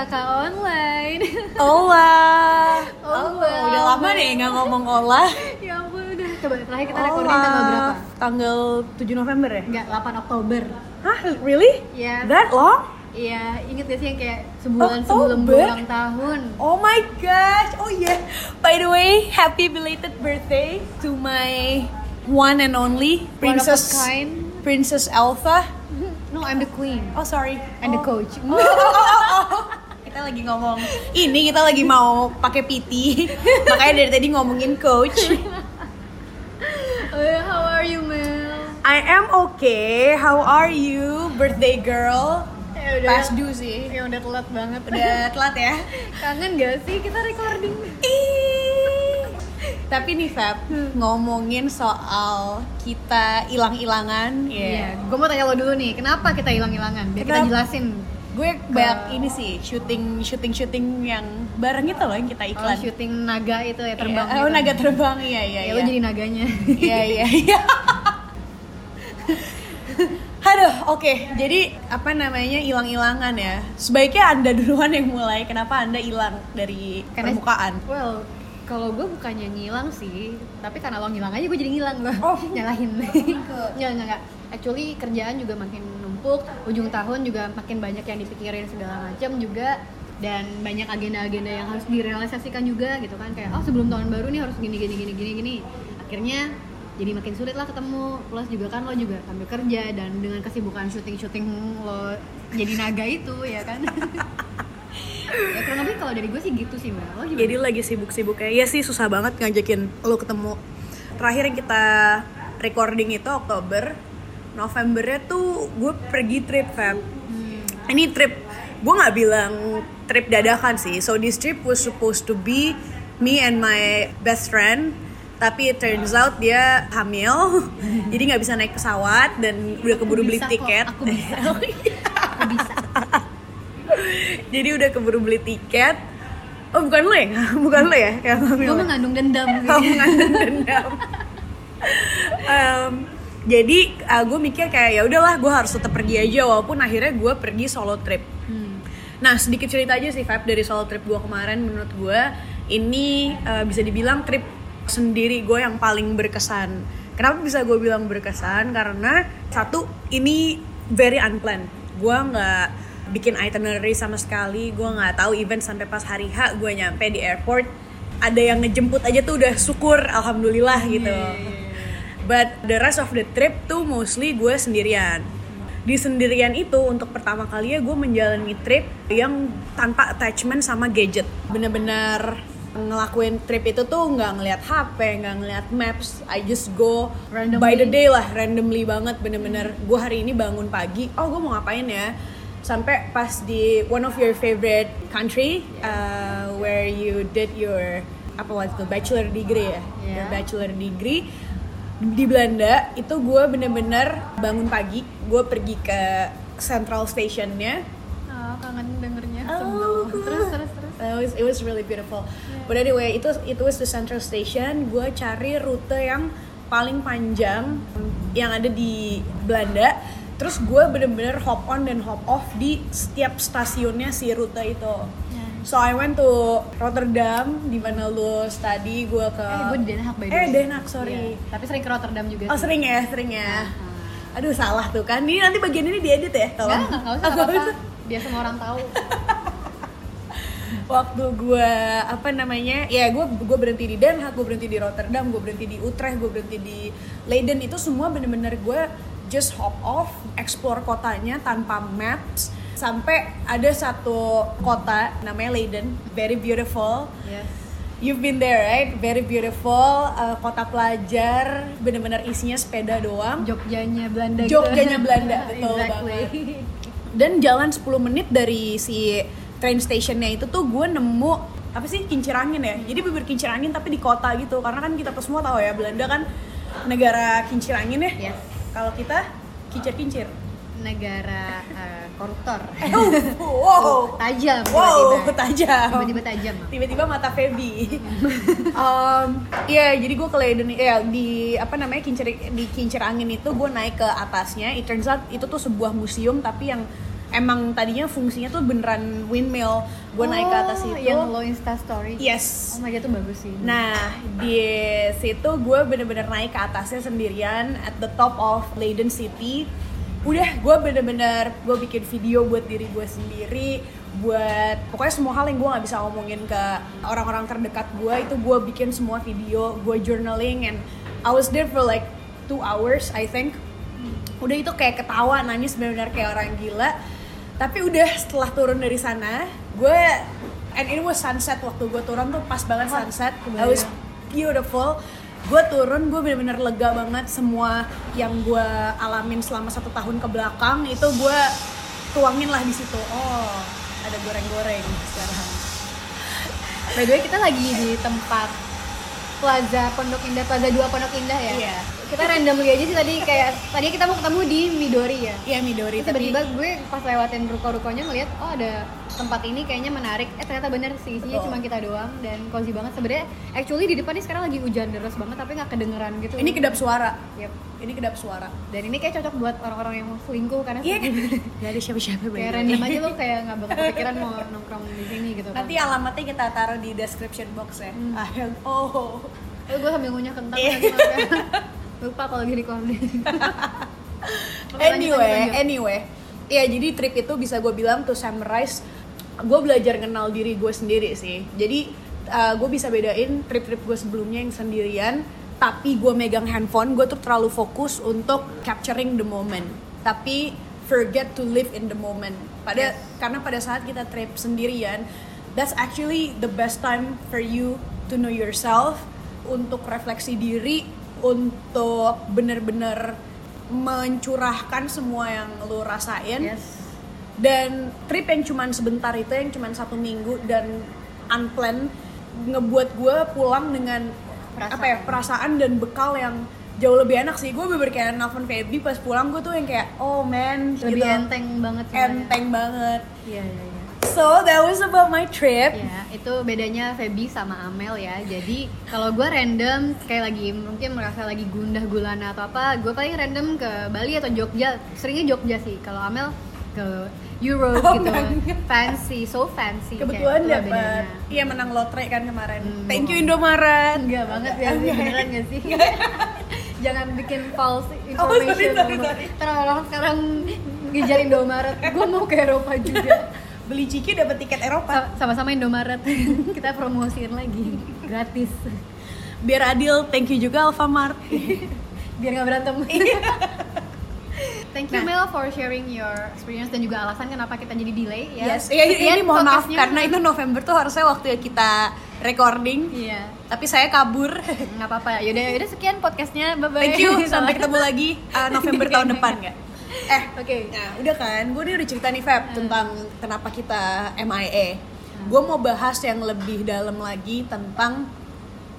kakak online Ola. Ola. Oh, udah lama nih nggak ngomong Ola. Ya ampun udah, coba terakhir kita recording tanggal berapa? Tanggal 7 November ya? Enggak, 8 Oktober Hah, really? Iya That long? Iya, inget gak sih yang kayak sebulan sebelum Oktober? gue ulang tahun Oh my gosh. Oh yeah. By the way, happy belated birthday to my one and only One of a Princess kind. Princess Elsa. No, I'm the queen Oh sorry. And the Oh. coach Oh, oh, oh, oh. Kita lagi ngomong ini kita lagi mau pakai PT. Makanya dari tadi ngomongin coach. Oh, How are you, Mel? I am okay. How are you, birthday girl? Ya udah Past due sih. Ya udah telat banget Udah telat ya. Kangen gak sih kita recording? Tapi nih Fab, ngomongin soal kita hilang-hilangan, Iya, ya. gue mau tanya lo dulu nih, kenapa kita hilang-hilangan? Biar kita jelasin Gue banyak ini sih, syuting syuting syuting yang bareng itu loh yang kita Kalau iklan. syuting naga itu ya terbang Iya. Oh, gitu. naga terbang, iya iya. Ya, lo iya. jadi naganya Iya iya iya. Aduh, oke. Jadi apa namanya hilang-hilangan ya? Sebaiknya anda duluan yang mulai. Kenapa anda hilang dari Karena- permukaan? Well, kalau gue bukannya ngilang sih, tapi karena lo ngilang aja gue jadi ngilang loh. Oh. Nyalahin. Nggak, nggak, nggak. Actually kerjaan juga makin numpuk, ujung tahun juga makin banyak yang dipikirin segala macam juga dan banyak agenda-agenda yang harus direalisasikan juga gitu kan kayak oh sebelum tahun baru nih harus gini gini gini gini gini akhirnya jadi makin sulit lah ketemu plus juga kan lo juga sambil kerja dan dengan kesibukan syuting syuting lo jadi naga itu ya kan ya kurang lebih kalau dari gue sih gitu sih mbak lo gimana? Jadi lagi sibuk-sibuknya. Ya sih susah banget ngajakin lo ketemu. Terakhir yang kita recording itu Oktober. Novembernya tuh gue pergi trip Feb. Ini trip gue nggak bilang trip dadakan sih. So this trip was supposed to be me and my best friend. Tapi it turns out dia hamil, jadi nggak bisa naik pesawat dan udah keburu beli kok, tiket. aku bisa. Aku bisa. jadi udah keburu beli tiket. Oh bukan lo ya? Bukan lo ya yang hamil? gue mengandung dendam Kamu mengandung dendam. Em, jadi gue mikir kayak ya udahlah gue harus tetap pergi aja walaupun akhirnya gue pergi solo trip. Hmm. Nah sedikit cerita aja sih vibe dari solo trip gue kemarin menurut gue ini eh, bisa dibilang trip sendiri gue yang paling berkesan. Kenapa bisa gue bilang berkesan? Karena satu ini very unplanned. Gue nggak bikin itinerary sama sekali. Gue nggak tahu event sampai pas hari H gue nyampe di airport. Ada yang ngejemput aja tuh udah syukur, alhamdulillah gitu. But the rest of the trip tuh mostly gue sendirian. Di sendirian itu untuk pertama kalinya gue menjalani trip yang tanpa attachment sama gadget. Bener-bener ngelakuin trip itu tuh nggak ngeliat HP, nggak ngeliat maps. I just go Randomly. by the day lah, randomly banget. Bener-bener gue hari ini bangun pagi, oh gue mau ngapain ya? Sampai pas di one of your favorite country uh, where you did your apa waktu bachelor degree ya, your Yeah. bachelor degree di Belanda itu gue bener-bener bangun pagi gue pergi ke Central Stationnya. Oh, kangen dengernya. Oh. Terus terus terus. it was, it was really beautiful. But anyway itu itu was the Central Station. Gue cari rute yang paling panjang yang ada di Belanda. Terus gue bener-bener hop on dan hop off di setiap stasiunnya si rute itu So I went to Rotterdam di mana lu study gue ke Eh, gue di Den Haag by the Eh. Den Haag sorry. Iya, Tapi sering ke Rotterdam juga Oh sih. sering ya, sering ya. Ah. Aduh salah tuh kan. Ini nanti bagian ini diedit ya, tolong. enggak, enggak usah, Oh, enggak apa-apa. Biar semua orang tahu. Waktu gue apa namanya? Ya gue gue berhenti di Den Haag, gue berhenti di Rotterdam, gue berhenti di Utrecht, gue berhenti di Leiden itu semua bener-bener gue just hop off, explore kotanya tanpa maps sampai ada satu kota namanya Leiden, very beautiful. Yes. You've been there, right? Very beautiful, uh, kota pelajar, bener-bener isinya sepeda doang. Jogjanya Belanda gitu. Jogjanya Belanda, betul exactly. banget. Dan jalan 10 menit dari si train stationnya itu tuh gue nemu apa sih kincir angin ya? Jadi bibir kincir angin tapi di kota gitu. Karena kan kita semua tahu ya Belanda kan negara kincir angin ya. Yes. Kalau kita kincir-kincir. Negara eh, koruptor. Oh, wow. tajam Wow, tiba-tiba. tajam. Tiba-tiba tajam. Tiba-tiba mata Feby. um, Iya, jadi gue ke Leiden ya di apa namanya kincir di kincir angin itu gue naik ke atasnya. It turns out itu tuh sebuah museum tapi yang emang tadinya fungsinya tuh beneran windmill gue naik ke atas Oh, itu yang lo insta story yes oh my god itu bagus sih Nah, di situ gue bener-bener naik ke atasnya sendirian at the top of Leiden City. Udah, gue bener-bener gue bikin video buat diri gue sendiri, buat pokoknya semua hal yang gue nggak bisa ngomongin ke orang-orang terdekat gue itu gue bikin semua video, gue journaling and I was there for like two hours I think. Udah itu kayak ketawa, nangis bener-bener kayak orang gila. Tapi udah setelah turun dari sana, gue and it was sunset waktu gue turun tuh pas banget sunset. I was beautiful gue turun gue bener-bener lega banget semua yang gue alamin selama satu tahun ke belakang. Itu gue tuangin lah di situ. Oh ada goreng-goreng sekarang. By the way kita lagi di tempat Plaza Pondok Indah Plaza 2 Pondok Indah ya? Iya. Kita randomly aja sih tadi kayak tadi kita mau ketemu di Midori ya? Iya Midori Terus tiba-tiba gue pas lewatin ruko-rukonya ngeliat oh ada tempat ini kayaknya menarik. Eh ternyata bener sih isinya Betul. cuma kita doang dan cozy banget. Sebenarnya actually di depan ini sekarang lagi hujan deras banget tapi nggak kedengeran gitu. Ini kedap suara. Yep. ini kedap suara. Dan ini kayak cocok buat orang-orang yang mau selingkuh karena iya kan? kayak gak ada siapa-siapa way. random aja lo kayak nggak bakal kepikiran mau nongkrong di sini gitu kan. Nanti alamatnya kita taruh di description box ya. Hmm. Oh. Eh, gue sambil ngunyah kentang ya. lupa kalau lagi recording anyway, anyway, ya jadi trip itu bisa gue bilang to summarize, gue belajar kenal diri gue sendiri sih. Jadi gue bisa bedain trip-trip gue sebelumnya yang sendirian, tapi gue megang handphone, gue tuh terlalu fokus untuk capturing the moment, tapi forget to live in the moment. Pada Yes. karena pada saat kita trip sendirian, that's actually the best time for you to know yourself, untuk refleksi diri, untuk bener-bener mencurahkan semua yang lo rasain. Yes. Dan trip yang cuman sebentar itu yang cuman satu minggu dan unplanned ngebuat gue pulang dengan Perasaan. apa ya perasaan dan bekal yang jauh lebih enak sih. Gue bener kayak nelfon Feby pas pulang gue tuh yang kayak oh man lebih gitu. enteng banget enteng banget. Iya iya iya so that was about my trip Ya, itu bedanya Feby sama Amel ya. Jadi kalau gue random kayak lagi mungkin merasa lagi gundah gulana atau apa, gue paling random ke Bali atau Jogja. Seringnya Jogja sih. Kalau Amel ke Europe Oh, gitu. enggak. Fancy, so fancy. kebetulan dapat iya menang lotre kan kemarin Hmm. thank you Indomaret Enggak banget ya sih, beneran gak sih? Jangan bikin false Oh, sorry, information sorry, sama- sorry. Karena orang sekarang ngejar Indomaret. Gue mau ke Eropa juga. beli ciki dapat tiket Eropa Sa- Sama-sama Indomaret. Kita promosiin lagi. Gratis. biar adil thank you juga Alfamart biar nggak berantem. Thank you Nah. Mel for sharing your experience dan juga alasan kenapa kita jadi delay ya. Yes, ya, ini Sekian mohon maaf karena itu November tuh harusnya waktu kita recording, Iya, tapi saya kabur. nggak apa-apa. Yaudah, yaudah sekian podcastnya. Bye bye. Thank you, sampai ketemu lagi uh, November tahun depan nggak? Eh, Oke. nah udah kan, gue nih udah cerita nih Feb tentang kenapa kita MIA. Gue mau bahas yang lebih dalam lagi tentang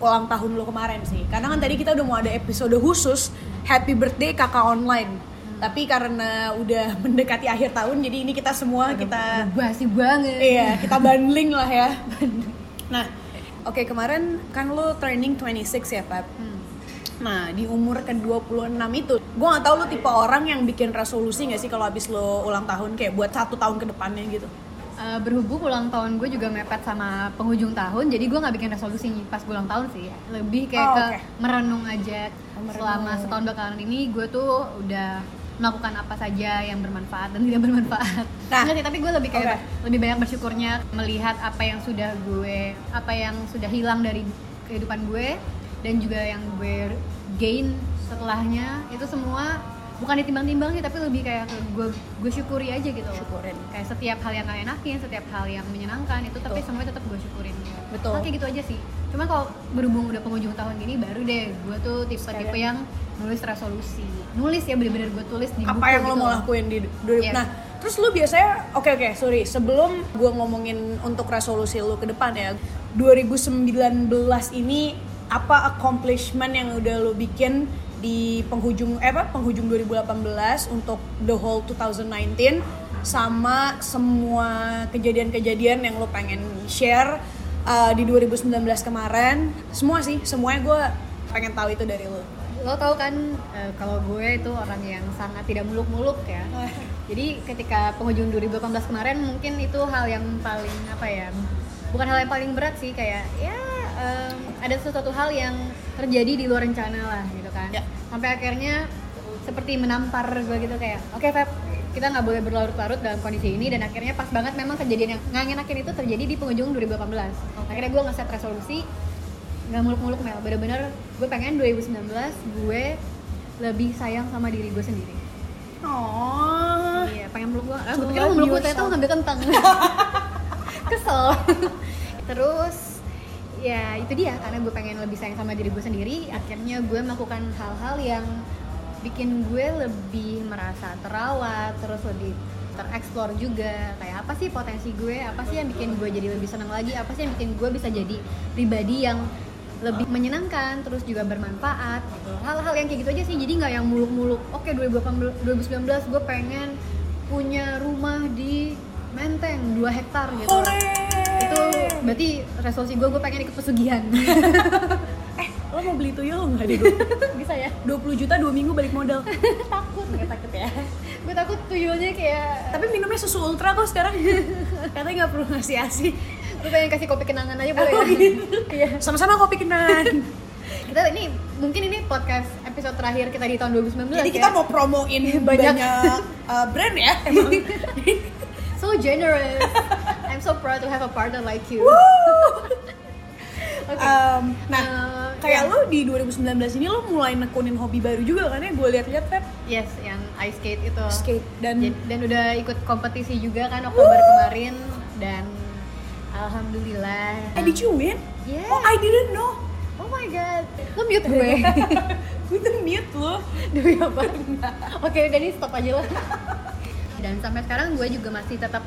ulang tahun lo kemarin sih. Karena kan tadi kita udah mau ada episode khusus Happy Birthday kakak online. Tapi karena udah mendekati akhir tahun, jadi ini kita semua kita basi banget. Iya, kita bundling lah ya. Nah, oke kemarin kan lo training 26 ya, Pep. Hmm. Nah, di umur ke-26 itu, gue gak tahu lo tipe orang yang bikin resolusi gak sih kalau habis lo ulang tahun kayak buat satu tahun ke depannya gitu. Eh, berhubung ulang tahun gue juga mepet sama penghujung tahun, jadi gue nggak bikin resolusi pas ulang tahun sih. Lebih kayak Oh, ke oke. merenung aja. Oh, merenung. Selama setahun belakangan ini gue tuh udah melakukan apa saja yang bermanfaat dan tidak bermanfaat. Nah, Nggak sih, tapi gue lebih kayak oke. lebih banyak bersyukurnya melihat apa yang sudah gue, apa yang sudah hilang dari kehidupan gue dan juga yang gue gain setelahnya itu semua bukan ditimbang-timbang sih tapi lebih kayak ke gue gue syukuri aja gitu loh Syukurin. kayak setiap hal yang gak enakin setiap hal yang menyenangkan itu tapi semuanya tetap gue syukurin Betul. Nah, kayak gitu aja sih cuma kalau berhubung udah penghujung tahun gini baru deh gue tuh tipe-tipe yang nulis resolusi nulis ya bener-bener gue tulis di Apa buku yang lo gitu mau loh. lakuin di 2000? Yes. Nah, terus lo biasanya, oke oke, sorry, sebelum gue ngomongin untuk resolusi lo ke depan ya, 2019 ini apa accomplishment yang udah lo bikin di penghujung eh apa penghujung 2018 untuk the whole 2019 sama semua kejadian-kejadian yang lo pengen share uh, di 2019 kemarin. Semua sih semuanya gue pengen tahu itu dari lo. Lo tau kan eh, kalau gue itu orang yang sangat tidak muluk-muluk ya. Jadi ketika penghujung 2018 kemarin mungkin itu hal yang paling apa ya bukan hal yang paling berat sih kayak ya em, ada sesuatu hal yang terjadi di luar rencana lah gitu kan. Ya. sampai akhirnya seperti menampar gue gitu kayak oke Feb kita nggak boleh berlarut-larut dalam kondisi ini. Dan akhirnya pas banget memang kejadian yang nggak ngenakin itu terjadi di penghujung 2018 akhirnya gue nge-set resolusi nggak muluk-muluk Mel. Bener-bener gue pengen 2019 gue lebih sayang sama diri gue sendiri. Oh. iya pengen meluk gue ah, gue pikir meluk gue itu ngambil kentang. Kesel. Terus ya itu dia karena gue pengen lebih sayang sama diri gue sendiri akhirnya gue melakukan hal-hal yang bikin gue lebih merasa terawat terus lebih tereksplor juga. Kayak apa sih potensi gue? Apa sih yang bikin gue jadi lebih senang lagi? Apa sih yang bikin gue bisa jadi pribadi yang lebih menyenangkan terus juga bermanfaat gitu. Hal-hal yang kayak gitu aja sih jadi nggak yang muluk-muluk. Oke 2018 2019 gue pengen punya rumah di Menteng 2 hektar gitu. Itu berarti resolusi gue gue pengen ikut pesugihan Eh, lo mau beli tuyul nggak deh gue? bisa ya 20 juta dua minggu balik modal. takut Nggak takut ya? gue takut tuyulnya kayak Tapi minumnya susu ultra kok sekarang. Katanya nggak perlu ngasih asi. gue pengen kasih kopi kenangan aja boleh Oh, ya gitu. iya Sama-sama kopi kenangan. kita ini mungkin ini podcast episode terakhir kita di tahun 2019 Jadi ya. kita mau promoin Banyak. banyak, uh, brand ya. Emang. so generous I'm so proud to have a partner like you Oke. Um, nah, Eh, kayak ya. lo di 2019 ini lo mulai nekunin hobi baru juga kan ya? Gue lihat-lihat Feb yes yang ice skate itu skate dan dan, udah ikut kompetisi juga kan Oktober kemarin dan alhamdulillah eh did you win? Yeah. Oh I didn't know. oh my god lo mute gue gue tuh mute lo. demi apa oke udah nih stop aja lah dan sampai sekarang gue juga masih tetap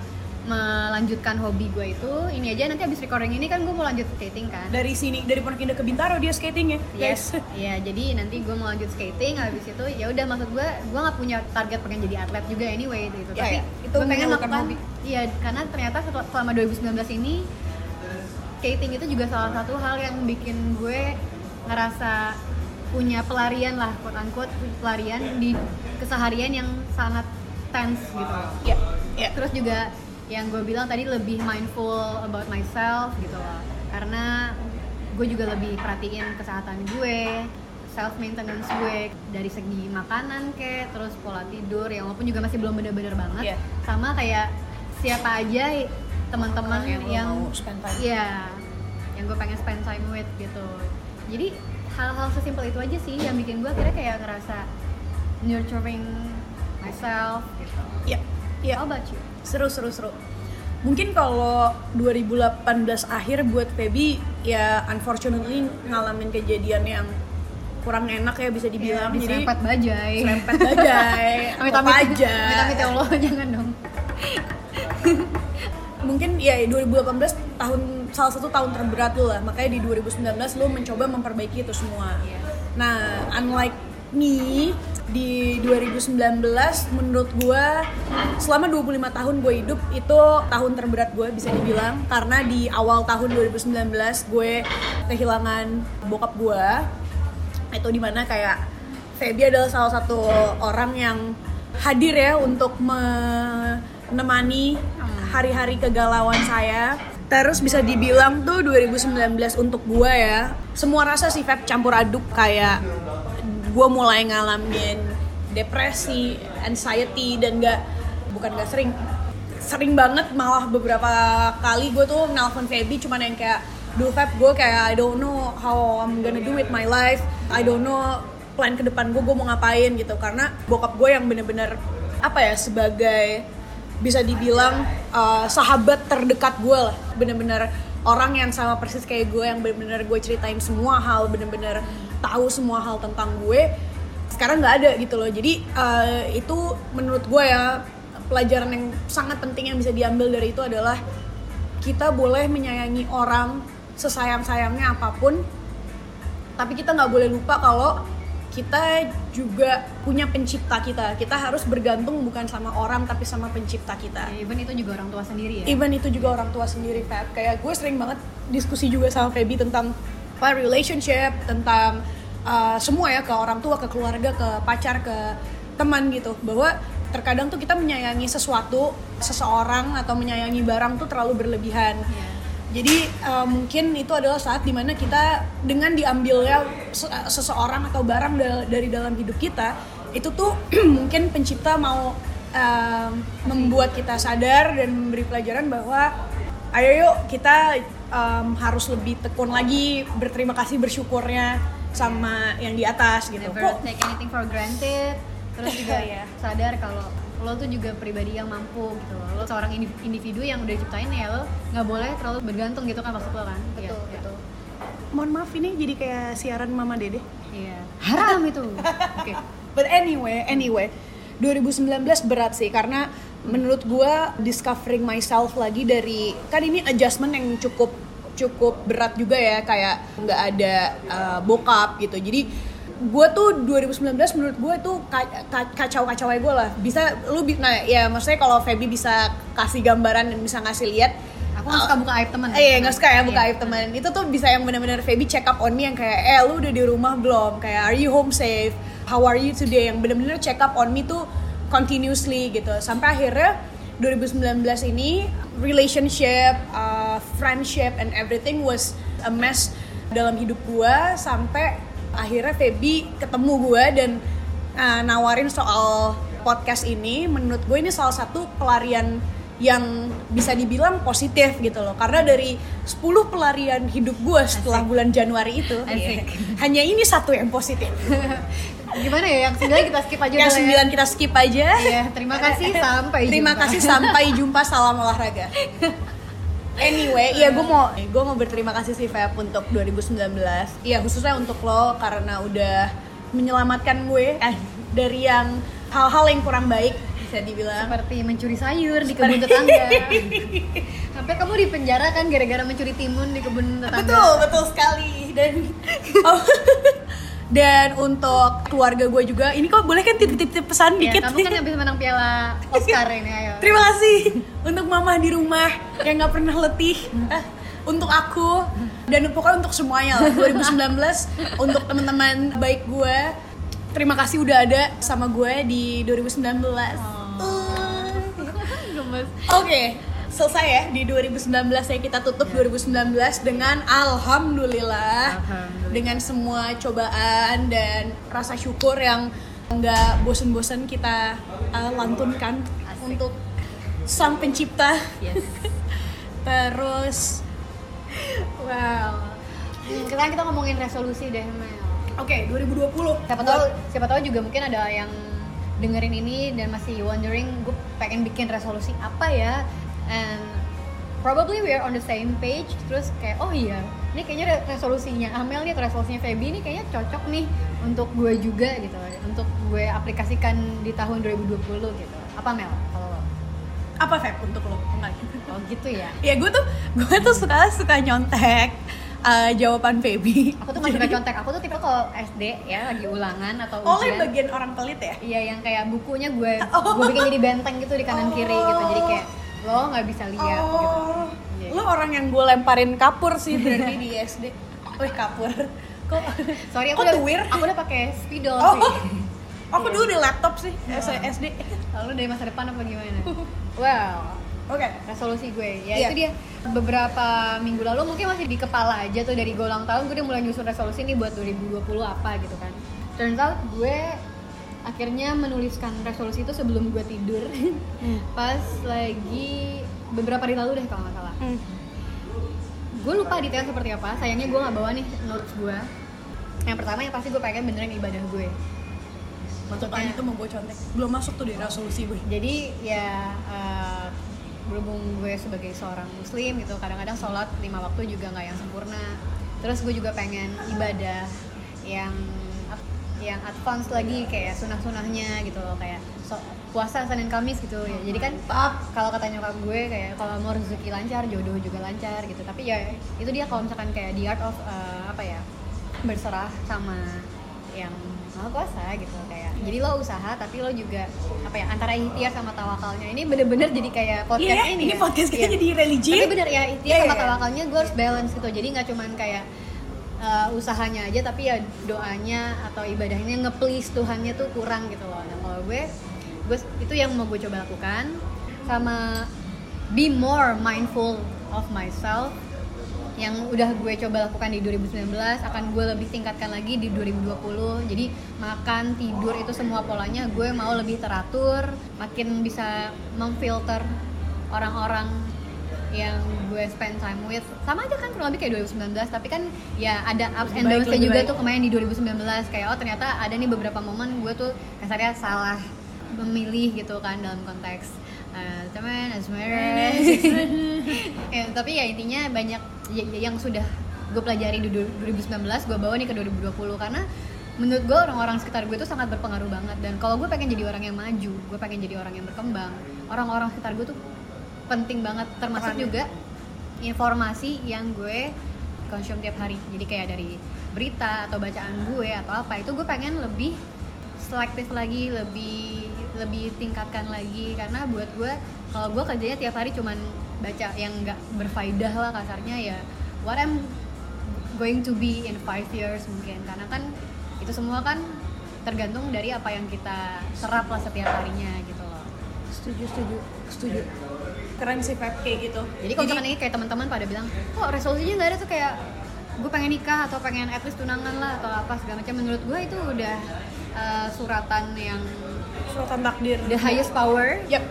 melanjutkan hobi gue itu ini aja nanti abis recording ini kan gue mau lanjut skating kan Dari sini dari Pondok Indah ke Bintaro dia skating ya. Yes, iya jadi nanti gue mau lanjut skating habis itu ya udah maksud gue gue nggak punya target pengen jadi atlet juga anyway gitu Ya, tapi ya. Itu gue pengen melakukan hobi. iya karena ternyata setelah- selama 2019 ini skating itu juga salah satu hal yang bikin gue ngerasa punya pelarian lah quote unquote pelarian di keseharian yang sangat tense gitu Ya, ya. terus juga yang gue bilang tadi lebih mindful about myself gitu loh karena gue juga lebih perhatiin kesehatan gue self maintenance gue dari segi makanan ke terus pola tidur yang walaupun juga masih belum bener-bener banget Iya. sama kayak siapa aja teman-teman yang yang spend time. iya yang gue pengen spend time with gitu jadi hal-hal sesimpel itu aja sih yang bikin gue akhirnya kayak ngerasa nurturing myself gitu Ya, ya. How about you? Seru seru seru. Mungkin kalau 2018 akhir buat Feby ya unfortunately ngalamin kejadian yang kurang enak ya bisa dibilang. Iya, jadi diserempet bajai. serempet bajai amit amit aja. Amit ya Allah jangan dong. Mungkin ya 2018 tahun salah satu tahun terberat lu lah. Makanya di 2019 lu mencoba memperbaiki itu semua. Iya. nah unlike me di 2019 menurut gua selama 25 tahun gue hidup itu tahun terberat gue bisa dibilang. Karena di awal tahun 2019 gue kehilangan bokap gue itu di mana kayak Feby adalah salah satu orang yang hadir ya untuk menemani hari-hari kegalauan saya. Terus bisa dibilang tuh 2019 untuk gue ya semua rasa sih Feb campur aduk kayak gue mulai ngalamin depresi, anxiety dan gak bukan gak sering sering banget malah beberapa kali gue tuh nelfon Feby cuman yang kayak duh Feb gue kayak I don't know how I'm gonna do with my life. I don't know plan ke depan gue gue mau ngapain gitu. Karena bokap gue yang bener-bener apa ya sebagai bisa dibilang uh, sahabat terdekat gue lah. Bener-bener orang yang sama persis kayak gue yang bener-bener gue ceritain semua hal bener-bener tahu semua hal tentang gue sekarang nggak ada gitu loh. Jadi uh, itu menurut gue ya pelajaran yang sangat penting yang bisa diambil dari itu adalah kita boleh menyayangi orang sesayang-sayangnya apa pun tapi kita nggak boleh lupa kalau kita juga punya pencipta kita. Kita harus bergantung bukan sama orang tapi sama pencipta kita. Ya, even itu juga orang tua sendiri ya. Even itu juga orang tua sendiri Feb. Kayak gue sering banget diskusi juga sama Feby tentang apa relationship tentang uh, semua ya ke orang tua ke keluarga ke pacar ke teman gitu bahwa terkadang tuh kita menyayangi sesuatu seseorang atau menyayangi barang tuh terlalu berlebihan Iya. jadi uh, mungkin itu adalah saat di mana kita dengan diambilnya se- seseorang atau barang da- dari dalam hidup kita itu tuh mungkin pencipta mau um, membuat kita sadar dan memberi pelajaran bahwa ayo yuk kita um, harus lebih tekun lagi berterima kasih bersyukurnya sama yang di atas gitu. never Kok take anything for granted terus juga Iya. sadar kalau lo tuh juga pribadi yang mampu gitu loh lo seorang indiv- individu yang udah diciptain ya lo nggak boleh terlalu bergantung gitu kan maksud lo kan Iya, Betul, iya. betul. mohon maaf ini jadi kayak siaran Mama Dede. iya haram itu oke But anyway, anyway, 2019 berat sih karena menurut gua discovering myself lagi dari kan ini adjustment yang cukup cukup berat juga ya kayak nggak ada uh, bokap gitu. Jadi gue tuh 2019 menurut gue tuh kacau kacau gue lah bisa lu nah ya maksudnya kalau Feby bisa kasih gambaran dan bisa ngasih lihat aku nggak suka buka aib teman Eh, Iya nggak suka ya buka Iya. aib teman. Itu tuh bisa yang benar-benar Feby check up on me yang kayak eh lu udah di rumah belum? Kayak are you home safe? How are you today? Yang benar-benar check up on me tuh continuously gitu. Sampai akhirnya 2019 ini relationship, uh, friendship and everything was a mess dalam hidup gua sampai akhirnya Feby ketemu gua dan uh, nawarin soal podcast ini. Menurut gue ini salah satu pelarian yang bisa dibilang positif gitu loh. Karena dari 10 pelarian hidup gue setelah bulan Januari itu Asik. ya, hanya ini satu yang positif gimana ya yang sembilan kita skip aja yang ya. sembilan kita skip aja Iya, terima kasih sampai terima jumpa. kasih sampai jumpa salam olahraga Anyway, iya gue mau gue mau berterima kasih sih Feb untuk 2019. Iya khususnya untuk lo karena udah menyelamatkan gue eh, dari yang hal-hal yang kurang baik bisa dibilang. seperti mencuri sayur di kebun tetangga sampai kamu di penjara kan gara-gara mencuri timun di kebun tetangga Betul, betul sekali. Dan oh, dan untuk keluarga gue juga, ini kok boleh kan titip-titip pesan Ya, dikit? kamu kan habis menang piala Oscar ini ayo. Terima kasih. Untuk mama di rumah yang nggak pernah letih. Eh, untuk aku. Dan pokoknya untuk semuanya lah. 2019 untuk teman-teman baik gue terima kasih udah ada sama gue di 2019 gemes. Oke, selesai ya di 2019 ya kita tutup 2019 dengan alhamdulillah, Alhamdulillah. dengan semua cobaan dan rasa syukur yang nggak bosen-bosen kita uh, lantunkan Asik. untuk sang pencipta. yes Terus wow sekarang kita ngomongin resolusi deh Mel oke 2020. siapa tahu siapa tahu juga mungkin ada yang dengerin ini dan masih wondering gue pengen bikin resolusi apa ya and probably we are on the same page terus kayak oh iya ini kayaknya re- resolusinya Amel nih atau resolusinya Feby ini kayaknya cocok nih untuk gue juga gitu untuk gue aplikasikan di tahun 2020 gitu apa Mel kalau lo? apa Feb untuk lo? Enggak. oh gitu ya Ya gue tuh gue tuh suka suka nyontek uh, jawaban Feby. aku tuh masih suka contek aku tuh tipe kalau SD ya lagi ulangan atau Oh, ujian yang bagian orang pelit ya? Iya yang kayak bukunya gue Oh. gue bikin jadi benteng gitu di kanan kiri gitu jadi Oh. kayak lo nggak bisa lihat gitu. oh, Iya. lo orang yang gue lemparin kapur sih berarti di SD. Wih kapur. Kok? Sorry aku Kok udah tuwir? aku udah pakai spidol Oh, sih. aku Iya. dulu di laptop sih SD. Lalu dari masa depan apa gimana? Well, Oke. resolusi gue ya Iya. itu dia beberapa minggu lalu mungkin masih di kepala aja tuh dari gue ulang tahun gue udah mulai nyusun resolusi nih buat 2020 apa gitu kan turns out gue akhirnya menuliskan resolusi itu sebelum gue tidur pas lagi beberapa hari lalu deh kalau nggak salah Hmm. gue lupa detail seperti apa sayangnya gue nggak bawa nih notes gue yang pertama yang pasti gue pengen benerin ibadah gue Maksudnya itu mau gue contek. Belum masuk tuh di resolusi gue. jadi ya eh, berhubung gue sebagai seorang muslim gitu kadang-kadang sholat lima waktu juga nggak yang sempurna terus gue juga pengen ibadah yang yang advance lagi kayak sunah-sunahnya gitu loh kayak so- puasa senin kamis gitu ya jadi kan kalau kata nyokap gue kayak kalau mau rezeki lancar jodoh juga lancar gitu tapi ya itu dia kalau misalkan kayak the art of eh, apa ya berserah sama yang mau puasa gitu kayak jadi lo usaha tapi lo juga apa ya antara ikhtiar sama tawakalnya ini bener-bener jadi kayak podcast Iya, ini ini ya. podcast kita Iya. jadi religi. tapi bener ya ikhtiar Iya, sama iya. tawakalnya gue harus balance gitu jadi nggak cuman kayak uh, usahanya aja tapi ya doanya atau ibadahnya nge-please Tuhannya tuh kurang gitu loh. Nah kalau gue gue itu yang mau gue coba lakukan sama be more mindful of myself. Yang udah gue coba lakukan di 2019 akan gue lebih tingkatkan lagi di 2020 jadi makan tidur itu semua polanya gue mau lebih teratur makin bisa memfilter orang-orang yang gue spend time with. Sama aja kan kurang lebih kayak 2019 tapi kan ya ada ups and downs juga baik. tuh kemarin di 2019 kayak oh ternyata ada nih beberapa momen gue tuh kasarnya salah memilih gitu kan dalam konteks uh, teman asmara ya, tapi ya intinya banyak y- y- yang sudah gue pelajari di du- 2019 gue bawa nih ke 2020 karena menurut gue orang-orang sekitar gue tuh sangat berpengaruh banget. Dan kalau gue pengen jadi orang yang maju gue pengen jadi orang yang berkembang orang-orang sekitar gue tuh penting banget termasuk Perannya. juga informasi yang gue konsum tiap hari. Jadi kayak dari berita atau bacaan gue atau apa itu gue pengen lebih selektif lagi lebih lebih tingkatkan lagi. Karena buat gue kalau gue kerjanya tiap hari cuman baca yang nggak berfaedah lah kasarnya ya what I'm going to be in five years mungkin. Karena kan itu semua kan tergantung dari apa yang kita serap lah setiap harinya gitu loh. Setuju setuju setuju keren sih Pep kayak gitu. Jadi kalau misalkan ini kayak teman-teman pada bilang kok resolusinya nggak ada? Tuh kayak gue pengen nikah atau pengen at least tunangan lah atau apa segala macam. Menurut gue itu udah uh, suratan yang suratan takdir. the highest power. Yep.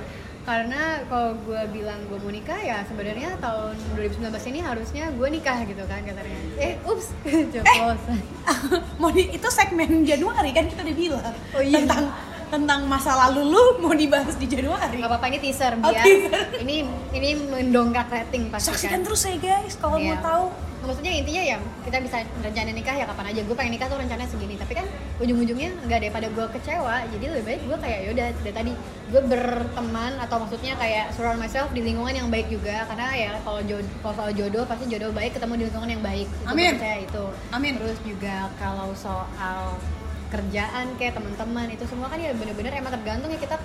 Karena kalau gue bilang gue mau nikah ya sebenarnya tahun 2019 ini harusnya gue nikah gitu kan katanya eh ups ceplosan mau di, itu segmen Januari kan kita udah bilang Oh iya. tentang tentang masa lalu lu mau dibahas di Januari nggak apa-apa ini teaser Oh, biar teaser. ini ini mendongkrak rating pasti saksikan kan terus ya guys kalau Iya. mau tahu maksudnya intinya ya kita bisa rencana nikah ya kapan aja gue pengen nikah tuh rencananya segini tapi kan ujung-ujungnya nggak daripada gue kecewa jadi lebih baik gue kayak yaudah dari tadi gue berteman atau maksudnya kayak surround myself di lingkungan yang baik juga karena ya kalau jodoh kalau soal jodoh pasti jodoh baik ketemu di lingkungan yang baik Itu Amin. percaya itu Amin. terus juga kalau soal kerjaan kayak teman-teman itu semua kan ya bener-bener emang tergantung ya kita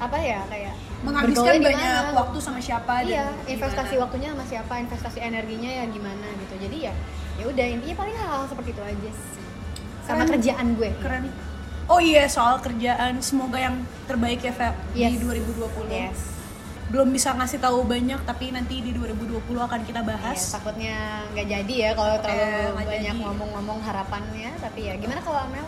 apa ya kayak menghabiskan banyak mana. waktu sama siapa iya dan investasi gimana. waktunya sama siapa investasi energinya ya gimana gitu jadi ya ya udah intinya paling hal-hal seperti itu aja sih sama Keren. kerjaan gue keren oh iya soal kerjaan semoga yang terbaik ya Feb Yes. di 2020 yes belum bisa ngasih tahu banyak tapi nanti di 2020 akan kita bahas. Takutnya nggak jadi ya kalau terlalu Eh, banyak ngomong-ngomong harapannya tapi ya gimana kalau Amel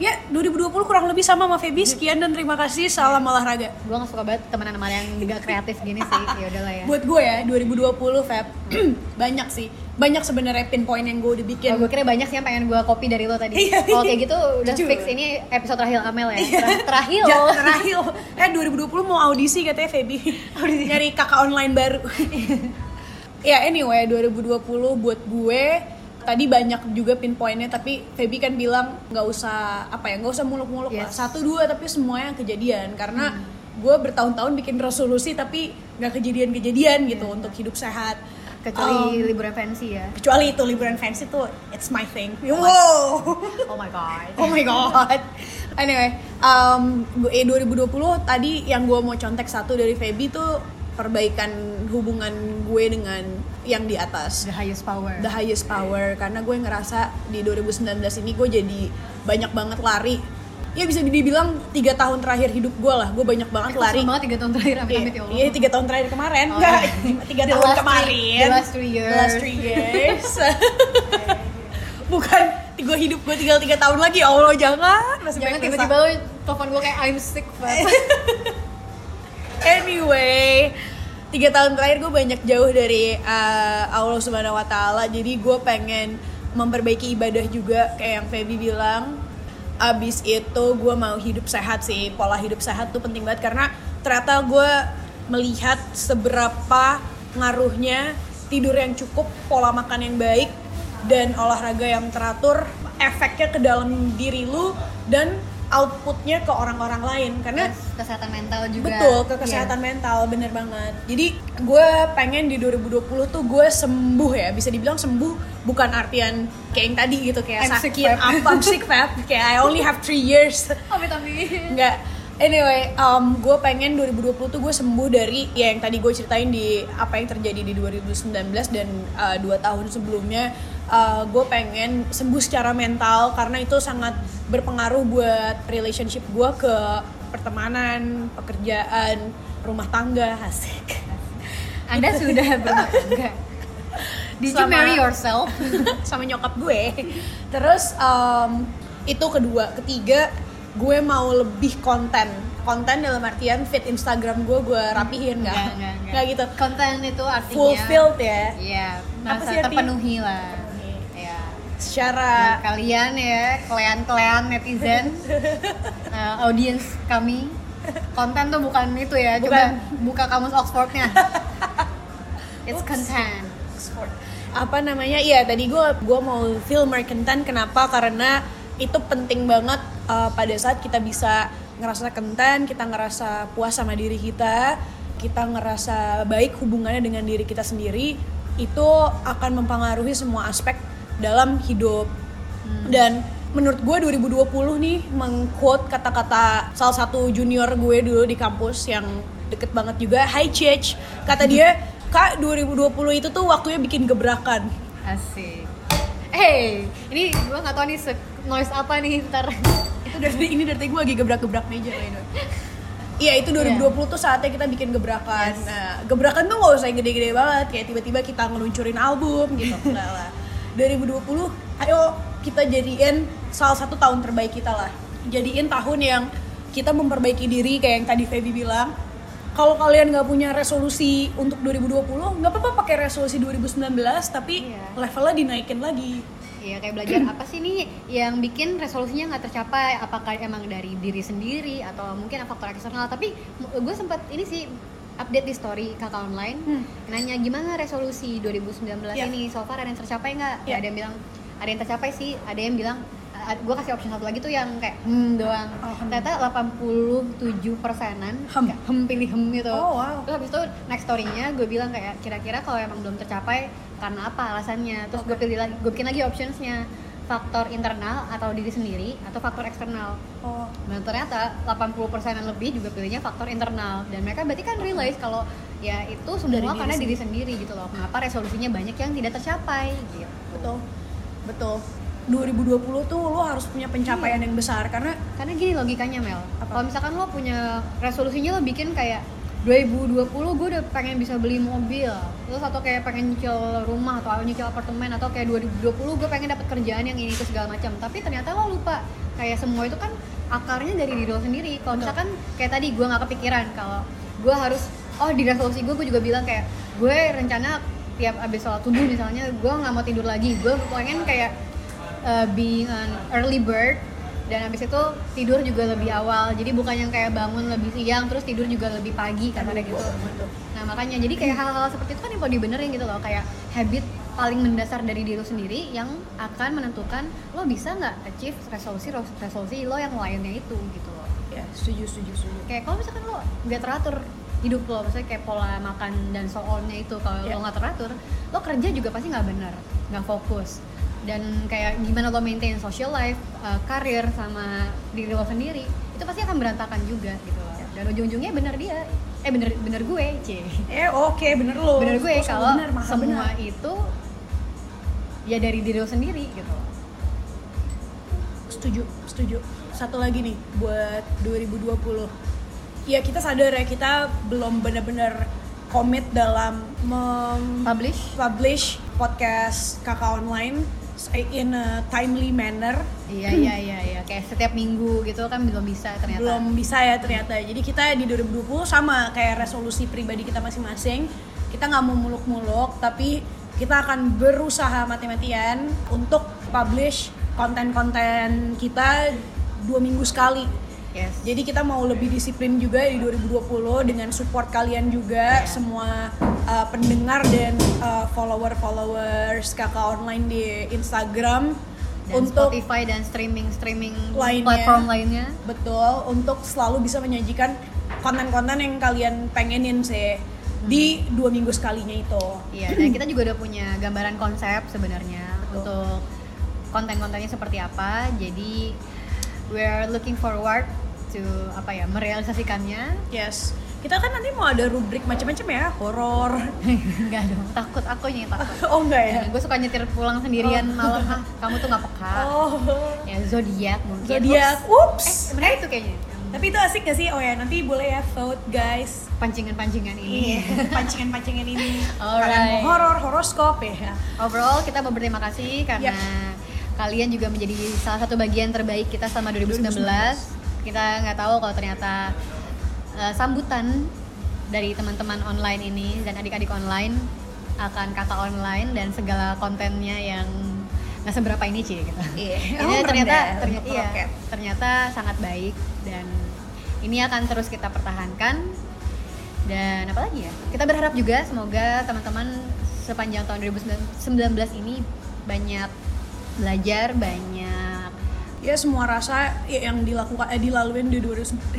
ya 2020 kurang lebih sama sama Feby. Sekian dan terima kasih. Salam olahraga. Gue nggak suka banget temenan sama yang gak kreatif gini sih. Ya udahlah ya. Buat gue ya 2020 Feb banyak sih. Banyak sebenarnya pinpoint yang gue udah bikin. Kalau gue kira banyak sih yang pengen gue copy dari lo tadi. Iya, Kalau iya. kayak gitu udah Jujur. fix ini episode terakhir Amel ya. Ter- terakhir. Ja, terakhir. Eh 2020 mau audisi katanya Feby. Nyari kakak online baru. Ya anyway 2020 buat gue tadi banyak juga pinpointnya tapi Feby kan bilang nggak usah apa ya nggak usah muluk-muluk lah Yes. satu dua tapi semuanya kejadian karena gue bertahun-tahun bikin resolusi tapi nggak kejadian-kejadian gitu untuk hidup sehat Kecuali Um, liburan fancy ya. kecuali itu liburan fancy tuh it's my thing wow Oh my god. Oh my god. Anyway, um, gue- eh, 2020 tadi yang gue mau contek satu dari Feby tuh perbaikan hubungan gue dengan yang di atas. The highest power. The highest power karena gue ngerasa di 2019 ini gue jadi banyak banget lari. Ya bisa dibilang tiga tahun terakhir hidup gue lah, gue banyak banget lari. Lari banget 3 tahun terakhir amit Iya, amit ya Allah. iya tiga tahun terakhir kemarin, Oh, enggak iya. tiga tahun last kemarin. three- the last three The last years. three years. Bukan gue hidup gue tinggal tiga tahun lagi, ya Allah jangan. Masih Jangan tiba-tiba telepon gue kayak I'm sick banget. Anyway, tiga tahun terakhir gue banyak jauh dari uh, Allah Subhanahu Wa Taala. Jadi gue pengen memperbaiki ibadah juga kayak yang Feby bilang. Abis itu gue mau hidup sehat sih. Pola hidup sehat tuh penting banget karena ternyata gue melihat seberapa ngaruhnya tidur yang cukup, pola makan yang baik, dan olahraga yang teratur efeknya ke dalam diri lu dan outputnya ke orang-orang lain karena kesehatan mental juga. Betul, ke Iya. kesehatan mental, bener banget. Jadi gue pengen di 2020 tuh gue sembuh ya, bisa dibilang sembuh bukan artian kayak yang tadi gitu kayak I'm sick, sakit Feb. apa, I'm sick Feb, kayak I only have three years. Amit amit. Enggak. Anyway, um, gue pengen 2020 tuh gue sembuh dari ya yang tadi gue ceritain di apa yang terjadi di 2019 dan uh, dua tahun sebelumnya. Uh, gue pengen sembuh secara mental karena itu sangat berpengaruh buat relationship gue ke pertemanan, pekerjaan, rumah tangga, asik. Anda sudah berumah tangga. Did you Sama- marry yourself? sama nyokap gue. Terus em, itu kedua, ketiga gue mau lebih konten. Konten dalam artian fit Instagram gue gue rapihin nggak? Nggak gitu. Konten itu artinya Fulfilled ya. Iya, Apa sih artinya? terpenuhi lah. Secara Nah, kalian ya, kalian-kalian netizen, uh, audience kami, konten tuh bukan itu ya. Coba buka kamus Oxfordnya. It's Oops. content. apa namanya iya tadi gue gua mau filmer content kenapa karena itu penting banget uh, pada saat kita bisa ngerasa konten kita ngerasa puas sama diri kita kita ngerasa baik hubungannya dengan diri kita sendiri itu akan mempengaruhi semua aspek dalam hidup dan menurut gue 2020 nih mengquote kata-kata salah satu junior gue dulu di kampus yang deket banget juga Hi Chich kata dia kak 2020 itu tuh waktunya bikin gebrakan Asik. Hey, ini gue nggak tahu nih se- noise apa nih ntar. itu dari ini dari gue lagi gebrak-gebrak meja kayak Iya itu 2020 tuh saatnya kita bikin gebrakan. Yes. Nah, gebrakan tuh nggak usah yang gede-gede banget kayak tiba-tiba kita ngeluncurin album gitu. Enggak lah. 2020 ayo kita jadiin salah satu tahun terbaik kita lah. Jadiin tahun yang kita memperbaiki diri kayak yang tadi Feby bilang. Kalau kalian nggak punya resolusi untuk 2020, nggak apa-apa pakai resolusi 2019, tapi Iya. levelnya dinaikin lagi. Iya kayak belajar apa sih nih yang bikin resolusinya nggak tercapai? Apakah emang dari diri sendiri atau mungkin faktor eksternal? Tapi gue sempat ini sih update di story kakak online Hmm. nanya gimana resolusi 2019 Ya. ini so far ada yang tercapai nggak? Ya. Ada yang bilang ada yang tercapai sih, ada yang bilang gue kasih option satu lagi tuh yang kayak hmm doang. Oh, hmm. Ternyata 87 persenan Hem. kayak hem pilih hem gitu. Oh, wow. Terus habis itu next story-nya gue bilang kayak kira-kira kalau emang belum tercapai karena apa alasannya. Terus gue pilih lagi, gue bikin lagi optionsnya faktor internal atau diri sendiri atau faktor eksternal. Oh, Dan ternyata 80 persenan lebih juga pilihnya faktor internal dan mereka berarti kan realize kalau ya itu semua Dari diri karena diri sendiri gitu loh. Kenapa resolusinya banyak yang tidak tercapai gitu. betul betul 2020 tuh lo harus punya pencapaian yang besar karena Karena gini logikanya Mel. Kalau misalkan lo punya resolusinya lo bikin kayak 2020 gue udah pengen bisa beli mobil. Terus atau kayak pengen nyicil rumah atau nyicil apartemen atau kayak 2020 gue pengen dapat kerjaan yang ini itu segala macam. Tapi ternyata lo lupa. Kayak semua itu kan akarnya dari diri lo sendiri. Kalau misalkan kayak tadi gue nggak kepikiran kalau gue harus oh di resolusi gue gue juga bilang kayak gue rencana tiap abis sholat subuh misalnya gue nggak mau tidur lagi. Gue pengen kayak uh, being an early bird dan habis itu tidur juga lebih awal. Jadi bukan yang kayak bangun lebih siang terus tidur juga lebih pagi ada gitu. nah makanya jadi kayak hal-hal seperti itu kan yang mau dibenerin gitu loh. Kayak habit paling mendasar dari diri lo sendiri yang akan menentukan lo bisa nggak achieve resolusi resolusi lo yang lainnya itu gitu loh. Ya setuju setuju setuju. Kayak kalau misalkan lo nggak teratur hidup lo maksudnya kayak pola makan dan so on-nya itu kalau Ya. lo nggak teratur lo kerja juga pasti nggak benar nggak fokus dan kayak gimana lo maintain social life uh, karir sama diri lo sendiri itu pasti akan berantakan juga gitu. Loh dan ujung-ujungnya benar dia. Eh bener bener gue c eh oke bener lo. Bener gue Oh, kalau bener, semua bener. itu ya dari diri lo sendiri gitu. Loh setuju setuju. Satu lagi nih buat 2020 ya kita sadar ya kita belum benar-benar komit dalam mem- publish. publish podcast kakak online in a timely manner. Iya iya iya iya. Kayak setiap minggu gitu kan belum bisa ternyata. Belum bisa ya ternyata. Jadi kita di 2020 sama kayak resolusi pribadi kita masing-masing kita nggak mau muluk-muluk tapi kita akan berusaha mati-matian untuk publish konten-konten kita dua minggu sekali yes jadi kita mau lebih disiplin juga di 2020 dengan support kalian juga semua uh, pendengar dan uh, follower-followers kakak online di Instagram dan untuk Spotify dan streaming streaming Lainnya. platform lainnya betul untuk selalu bisa menyajikan konten-konten yang kalian pengenin sih di dua minggu sekalinya itu. Iya, dan kita juga udah punya gambaran konsep sebenarnya untuk konten-kontennya seperti apa. Jadi we're looking forward to apa ya merealisasikannya. Yes. Kita kan nanti mau ada rubrik macam-macam ya, horor. Enggak dong, takut aku yang takut. oh enggak ya? gue suka nyetir pulang sendirian malam ah kamu tuh nggak peka Oh. ya zodiak mungkin Zodiak. Ups. Eh benar itu kayaknya Tapi itu asik gak sih? Oh ya, nanti boleh ya vote guys. pancingan-pancingan ini. Iya, pancingan-pancingan ini. Alright. Kalian mau horor, horoskop ya. Overall kita mau berterima kasih karena kalian juga menjadi salah satu bagian terbaik kita selama 2019. Kita nggak tahu kalau ternyata eh, sambutan dari teman-teman online ini dan adik-adik online akan kata online dan segala kontennya yang nggak seberapa ini sih gitu. Iya. Ini Oh, ternyata rendah ternyata iya, ternyata sangat baik dan ini akan terus kita pertahankan dan apa lagi ya kita berharap juga semoga teman-teman sepanjang tahun 2019 ini banyak belajar banyak Ya semua rasa yang dilakukan eh, dilaluin di 2019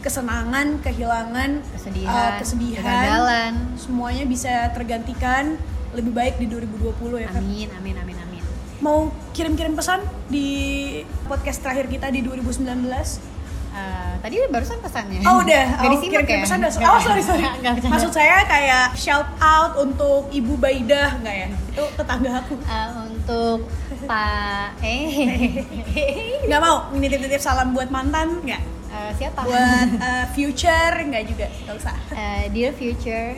kesenangan, kehilangan, kesedihan, eh, kesedihan, kegagalan semuanya bisa tergantikan lebih baik di 2020 ya kan. amin amin amin amin Mau kirim-kirim pesan di podcast terakhir kita di 2019? Eh, tadi barusan pesannya Oh udah, Gak oh, disimak kirim-kirim ya? pesan dah. Nggak. Oh sorry sorry. Nggak bercanda. Maksud saya kayak shout out untuk Ibu Baidah nggak ya? Itu tetangga aku. Eh, untuk Pak eh Nggak mau nitip-nitip salam buat mantan nggak? eh, siapa Buat eh, future nggak juga? Nggak usah. Eh, dear future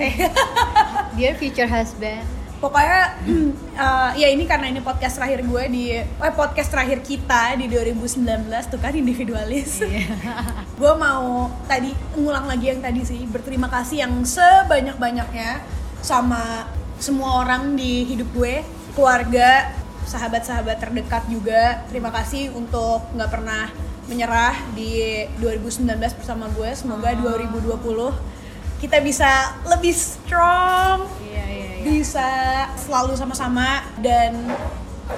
dear future husband Pokoknya eh, ya ini karena ini podcast terakhir gue di eh podcast terakhir kita di 2019 tuh kan individualis. Iya. gue mau tadi ngulang lagi yang tadi sih berterima kasih yang sebanyak-banyaknya sama semua orang di hidup gue, keluarga, sahabat-sahabat terdekat juga. Terima kasih untuk nggak pernah menyerah di 2019 bersama gue. Semoga 2020 kita bisa lebih strong, iya iya iya bisa selalu sama-sama dan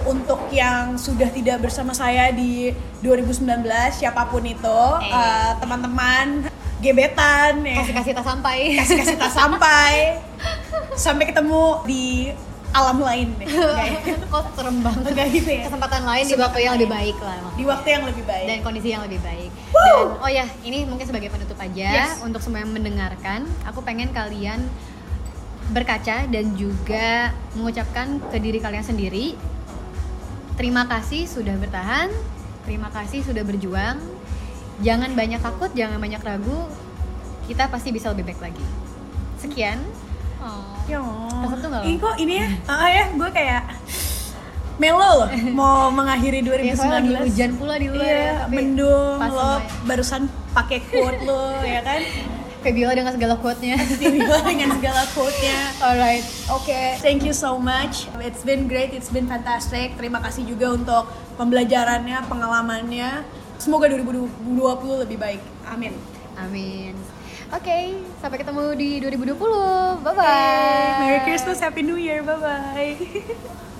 untuk yang sudah tidak bersama saya di 2019 siapa pun itu Eh. eh, teman-teman gebetan ya kasih kasih tak sampai kasih kasih tak sampai sampai ketemu di alam lain deh. Kayak- kok serem banget. Enggak gitu ya. Kesempatan lain di waktu yang lebih baik lah di waktu yang lebih baik. Dan kondisi yang lebih baik. Woo! dan oh ya ini mungkin sebagai penutup aja Yes. untuk semua yang mendengarkan aku pengen kalian berkaca dan juga mengucapkan ke diri kalian sendiri terima kasih sudah bertahan terima kasih sudah berjuang. Jangan banyak takut jangan banyak ragu kita pasti bisa lebih baik lagi. Sekian oh. Ya, Tersentuh nggak lo? Ih, kok ini ya? Ah ya, gue kayak melo loh mau mengakhiri 2019. Ya, lagi hujan pula di luar Iya, ya, tapi mendung lo barusan pakai quote lo ya kan? Febiola dengan segala quote-nya Tiba dengan segala quote-nya. alright Oke, thank you so much. It's been great, it's been fantastic. Terima kasih juga untuk pembelajarannya, pengalamannya. Semoga 2020 lebih baik. Amin. Amin. Oke, sampai ketemu di 2020. Bye bye. Merry Christmas, Happy New Year. Bye bye.